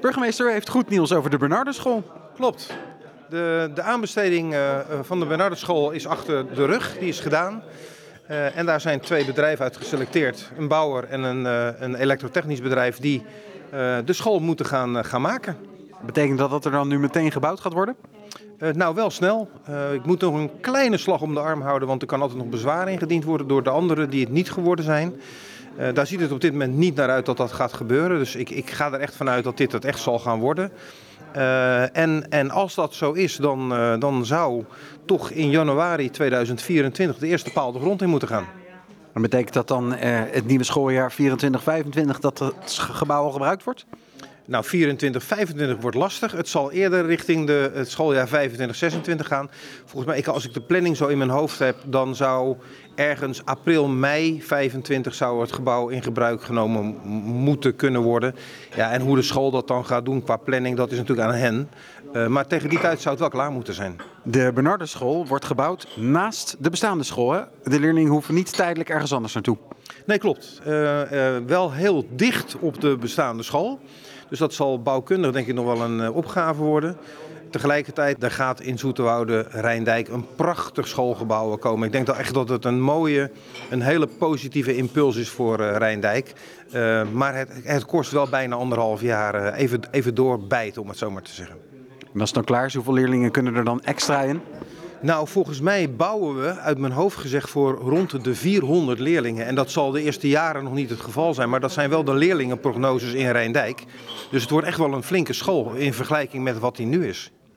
Burgemeester heeft goed nieuws over de Bernardenschool. Klopt. De, de aanbesteding uh, van de Bernardenschool is achter de rug. Die is gedaan. Uh, en daar zijn twee bedrijven uit geselecteerd. Een bouwer en een, een elektrotechnisch bedrijf die de school moeten gaan, gaan maken. Betekent dat dat er dan nu meteen gebouwd gaat worden? Uh, nou, wel snel. Uh, ik moet nog een kleine slag om de arm houden, want er kan altijd nog bezwaar ingediend worden door de anderen die het niet geworden zijn. Uh, daar ziet het op dit moment niet naar uit dat dat gaat gebeuren. Dus ik, ik ga er echt vanuit dat dit het echt zal gaan worden. en, en als dat zo is, dan, dan zou toch in januari 2024 de eerste paal de grond in moeten gaan. En betekent dat dan het nieuwe schooljaar 24-25 dat het gebouw al gebruikt wordt? Nou, 24, 25 wordt lastig. Het zal eerder richting de, het schooljaar 25, 26 gaan. Volgens mij, als ik de planning zo in mijn hoofd heb, dan zou ergens april, mei 25 zou het gebouw in gebruik genomen moeten kunnen worden. Ja, en hoe de school dat dan gaat doen qua planning, dat is natuurlijk aan hen. Uh, maar tegen die tijd zou het wel klaar moeten zijn. De Bernardenschool wordt gebouwd naast de bestaande school. De leerlingen hoeven niet tijdelijk ergens anders naartoe. Nee, klopt. Uh, uh, wel heel dicht op de bestaande school. Dus dat zal bouwkundig denk ik nog wel een uh, opgave worden. Tegelijkertijd, daar gaat in Zoeterwoude Rijndijk een prachtig schoolgebouw komen. Ik denk dat echt dat het een mooie, een hele positieve impuls is voor Rijndijk. Maar het, het, kost wel bijna anderhalf jaar even, even doorbijten, om het zo maar te zeggen. En als het dan klaar hoeveel leerlingen kunnen er dan extra in? Nou, volgens mij bouwen we, uit mijn hoofd gezegd, voor rond de 400 leerlingen. En dat zal de eerste jaren nog niet het geval zijn, maar dat zijn wel de leerlingenprognoses in Rijndijk. Dus het wordt echt wel een flinke school in vergelijking met wat die nu is.